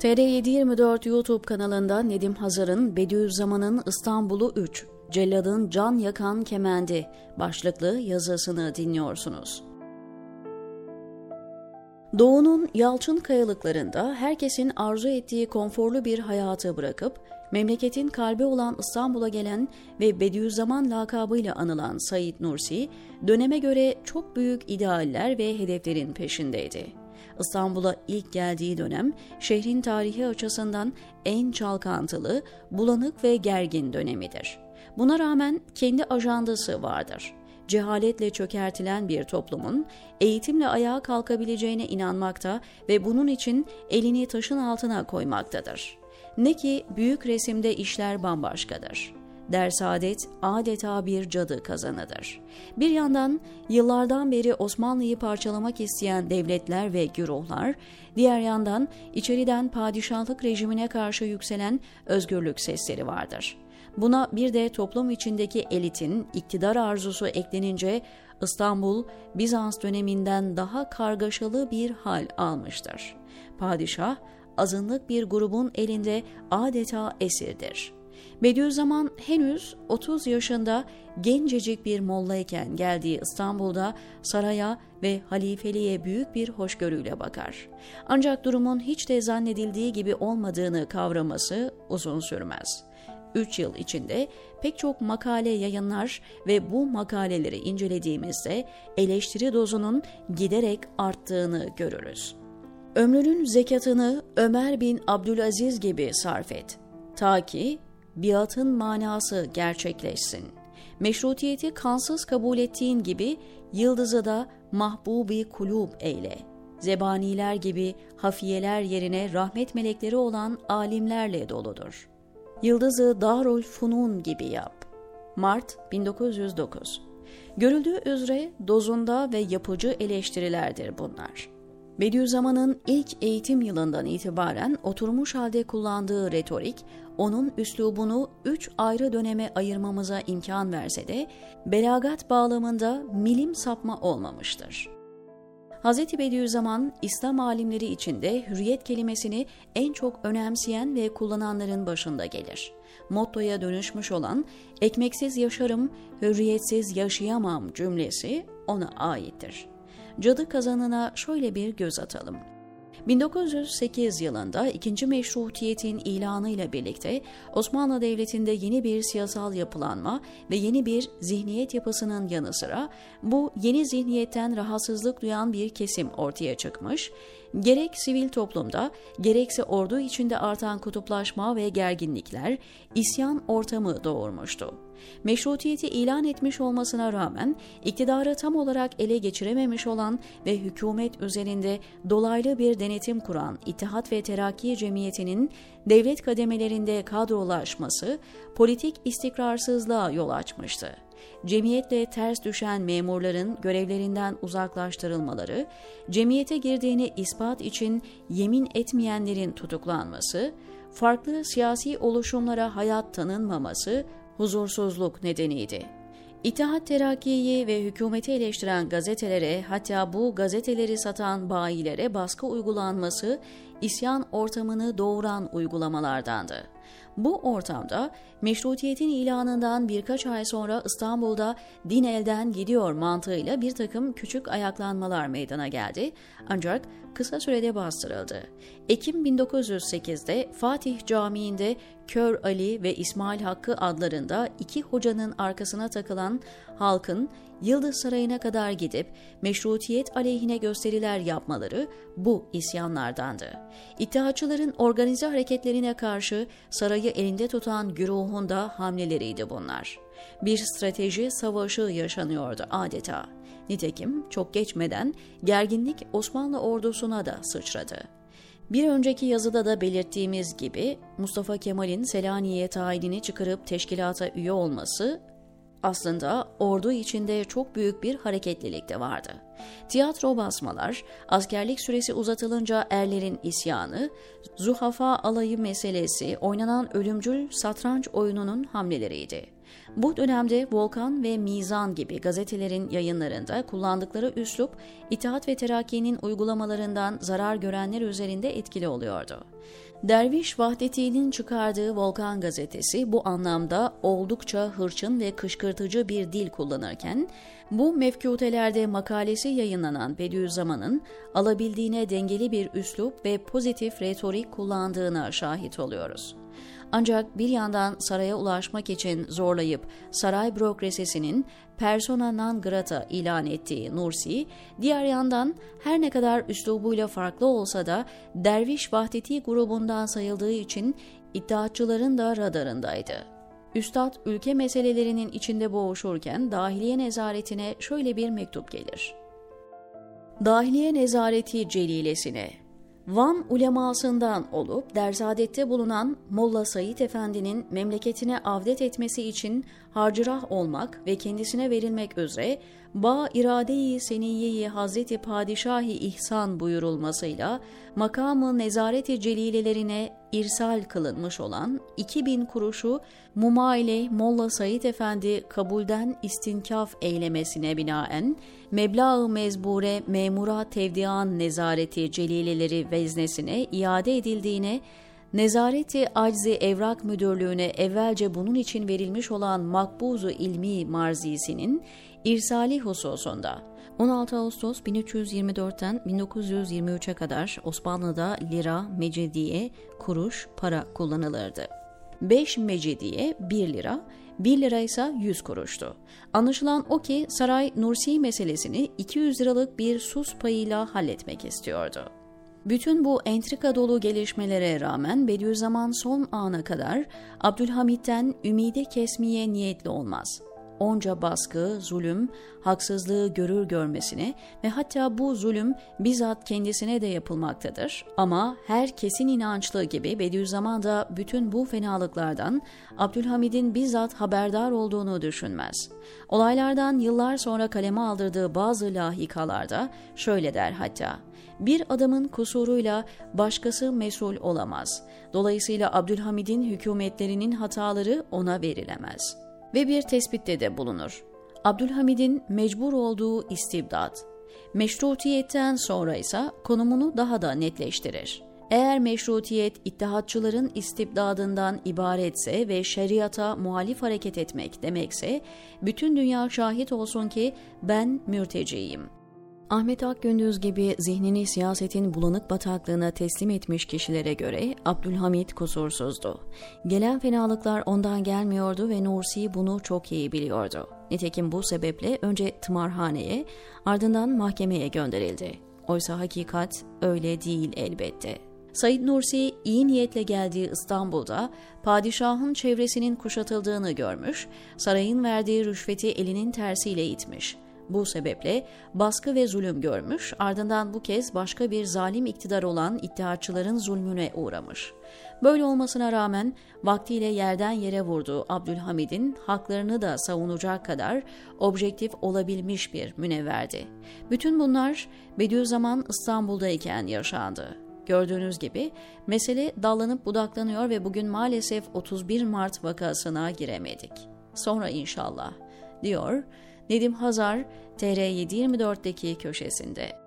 TR724 YouTube kanalında Nedim Hazar'ın Bediüzzaman'ın İstanbul'u 3, Cellad'ın Can Yakan Kemendi başlıklı yazısını dinliyorsunuz. Doğu'nun yalçın kayalıklarında herkesin arzu ettiği konforlu bir hayatı bırakıp memleketin kalbi olan İstanbul'a gelen ve Bediüzzaman lakabıyla anılan Said Nursi, döneme göre çok büyük idealler ve hedeflerin peşindeydi. İstanbul'a ilk geldiği dönem şehrin tarihi açısından en çalkantılı, bulanık ve gergin dönemidir. Buna rağmen kendi ajandası vardır. Cehaletle çökertilen bir toplumun eğitimle ayağa kalkabileceğine inanmakta ve bunun için elini taşın altına koymaktadır. Ne ki büyük resimde işler bambaşkadır dersadet adeta bir cadı kazanıdır. Bir yandan yıllardan beri Osmanlı'yı parçalamak isteyen devletler ve güruhlar, diğer yandan içeriden padişahlık rejimine karşı yükselen özgürlük sesleri vardır. Buna bir de toplum içindeki elitin iktidar arzusu eklenince İstanbul, Bizans döneminden daha kargaşalı bir hal almıştır. Padişah, azınlık bir grubun elinde adeta esirdir. Bediüzzaman henüz 30 yaşında gencecik bir mollayken geldiği İstanbul'da saraya ve halifeliğe büyük bir hoşgörüyle bakar. Ancak durumun hiç de zannedildiği gibi olmadığını kavraması uzun sürmez. 3 yıl içinde pek çok makale yayınlar ve bu makaleleri incelediğimizde eleştiri dozunun giderek arttığını görürüz. Ömrünün zekatını Ömer bin Abdülaziz gibi sarf et. Ta ki biatın manası gerçekleşsin. Meşrutiyeti kansız kabul ettiğin gibi yıldızı da mahbubi kulub eyle. Zebaniler gibi hafiyeler yerine rahmet melekleri olan alimlerle doludur. Yıldızı Darul Funun gibi yap. Mart 1909 Görüldüğü üzere dozunda ve yapıcı eleştirilerdir bunlar. Bediüzzaman'ın ilk eğitim yılından itibaren oturmuş halde kullandığı retorik, onun üslubunu üç ayrı döneme ayırmamıza imkan verse de, belagat bağlamında milim sapma olmamıştır. Hz. Bediüzzaman, İslam alimleri içinde hürriyet kelimesini en çok önemseyen ve kullananların başında gelir. Mottoya dönüşmüş olan ekmeksiz yaşarım, hürriyetsiz yaşayamam cümlesi ona aittir cadı kazanına şöyle bir göz atalım. 1908 yılında ikinci meşrutiyetin ilanıyla birlikte Osmanlı Devleti'nde yeni bir siyasal yapılanma ve yeni bir zihniyet yapısının yanı sıra bu yeni zihniyetten rahatsızlık duyan bir kesim ortaya çıkmış, gerek sivil toplumda gerekse ordu içinde artan kutuplaşma ve gerginlikler isyan ortamı doğurmuştu. Meşrutiyeti ilan etmiş olmasına rağmen iktidarı tam olarak ele geçirememiş olan ve hükümet üzerinde dolaylı bir denetim kuran İttihat ve Terakki Cemiyeti'nin devlet kademelerinde kadrolaşması politik istikrarsızlığa yol açmıştı. Cemiyetle ters düşen memurların görevlerinden uzaklaştırılmaları, cemiyete girdiğini ispat için yemin etmeyenlerin tutuklanması, farklı siyasi oluşumlara hayat tanınmaması huzursuzluk nedeniydi. İttihat Terakki'yi ve hükümeti eleştiren gazetelere hatta bu gazeteleri satan bayilere baskı uygulanması isyan ortamını doğuran uygulamalardandı. Bu ortamda meşrutiyetin ilanından birkaç ay sonra İstanbul'da din elden gidiyor mantığıyla bir takım küçük ayaklanmalar meydana geldi ancak kısa sürede bastırıldı. Ekim 1908'de Fatih Camii'nde Kör Ali ve İsmail Hakkı adlarında iki hocanın arkasına takılan halkın Yıldız Sarayı'na kadar gidip meşrutiyet aleyhine gösteriler yapmaları bu isyanlardandı. İttihatçıların organize hareketlerine karşı sarayı elinde tutan güruhun da hamleleriydi bunlar. Bir strateji savaşı yaşanıyordu adeta. Nitekim çok geçmeden gerginlik Osmanlı ordusuna da sıçradı. Bir önceki yazıda da belirttiğimiz gibi Mustafa Kemal'in Selanik'e tayinini çıkarıp teşkilata üye olması aslında ordu içinde çok büyük bir hareketlilik de vardı. Tiyatro basmalar, askerlik süresi uzatılınca erlerin isyanı, zuhafa alayı meselesi oynanan ölümcül satranç oyununun hamleleriydi. Bu dönemde Volkan ve Mizan gibi gazetelerin yayınlarında kullandıkları üslup İttihat ve Terakki'nin uygulamalarından zarar görenler üzerinde etkili oluyordu. Derviş Vahdeti'nin çıkardığı Volkan gazetesi bu anlamda oldukça hırçın ve kışkırtıcı bir dil kullanırken, bu mefkutelerde makalesi yayınlanan Bediüzzaman'ın alabildiğine dengeli bir üslup ve pozitif retorik kullandığına şahit oluyoruz. Ancak bir yandan saraya ulaşmak için zorlayıp saray bürokrasisinin persona non grata ilan ettiği Nursi, diğer yandan her ne kadar üslubuyla farklı olsa da Derviş Vahdeti grubundan sayıldığı için iddiatçıların da radarındaydı. Üstad ülke meselelerinin içinde boğuşurken dahiliye nezaretine şöyle bir mektup gelir. Dahiliye nezareti celilesine Van ulemasından olup derzadette bulunan Molla Said Efendi'nin memleketine avdet etmesi için harcırah olmak ve kendisine verilmek üzere ba irade-i seniyeyi Hazreti Padişahi ihsan buyurulmasıyla makamı nezareti celilelerine irsal kılınmış olan 2000 kuruşu mumaile Molla Said Efendi kabulden istinkaf eylemesine binaen meblağ mezbure memura tevdian nezareti celileleri veznesine iade edildiğine Nezareti Aczi Evrak Müdürlüğü'ne evvelce bunun için verilmiş olan makbuzu ilmi marzisinin irsali hususunda 16 Ağustos 1324'ten 1923'e kadar Osmanlı'da lira, mecidiye, kuruş, para kullanılırdı. 5 mecidiye 1 lira, 1 lira ise 100 kuruştu. Anlaşılan o ki saray Nursi meselesini 200 liralık bir sus payıyla halletmek istiyordu. Bütün bu entrika dolu gelişmelere rağmen Bediüzzaman son ana kadar Abdülhamit'ten ümide kesmeye niyetli olmaz onca baskı, zulüm, haksızlığı görür görmesine ve hatta bu zulüm bizzat kendisine de yapılmaktadır. Ama her kesin inançlı gibi Bediüzzaman da bütün bu fenalıklardan Abdülhamid'in bizzat haberdar olduğunu düşünmez. Olaylardan yıllar sonra kaleme aldırdığı bazı lahikalarda şöyle der hatta, bir adamın kusuruyla başkası mesul olamaz. Dolayısıyla Abdülhamid'in hükümetlerinin hataları ona verilemez.'' ve bir tespitte de bulunur. Abdülhamid'in mecbur olduğu istibdat, meşrutiyetten sonra ise konumunu daha da netleştirir. Eğer meşrutiyet ittihatçıların istibdadından ibaretse ve şeriata muhalif hareket etmek demekse, bütün dünya şahit olsun ki ben mürteciyim. Ahmet Akgündüz gibi zihnini siyasetin bulanık bataklığına teslim etmiş kişilere göre Abdülhamit kusursuzdu. Gelen fenalıklar ondan gelmiyordu ve Nursi bunu çok iyi biliyordu. Nitekim bu sebeple önce tımarhaneye ardından mahkemeye gönderildi. Oysa hakikat öyle değil elbette. Said Nursi iyi niyetle geldiği İstanbul'da padişahın çevresinin kuşatıldığını görmüş, sarayın verdiği rüşveti elinin tersiyle itmiş. Bu sebeple baskı ve zulüm görmüş, ardından bu kez başka bir zalim iktidar olan iddiaçıların zulmüne uğramış. Böyle olmasına rağmen vaktiyle yerden yere vurduğu Abdülhamid'in haklarını da savunacak kadar objektif olabilmiş bir münevverdi. Bütün bunlar Bediüzzaman İstanbul'dayken yaşandı. Gördüğünüz gibi mesele dallanıp budaklanıyor ve bugün maalesef 31 Mart vakasına giremedik. Sonra inşallah, diyor Nedim Hazar TR724'deki köşesinde.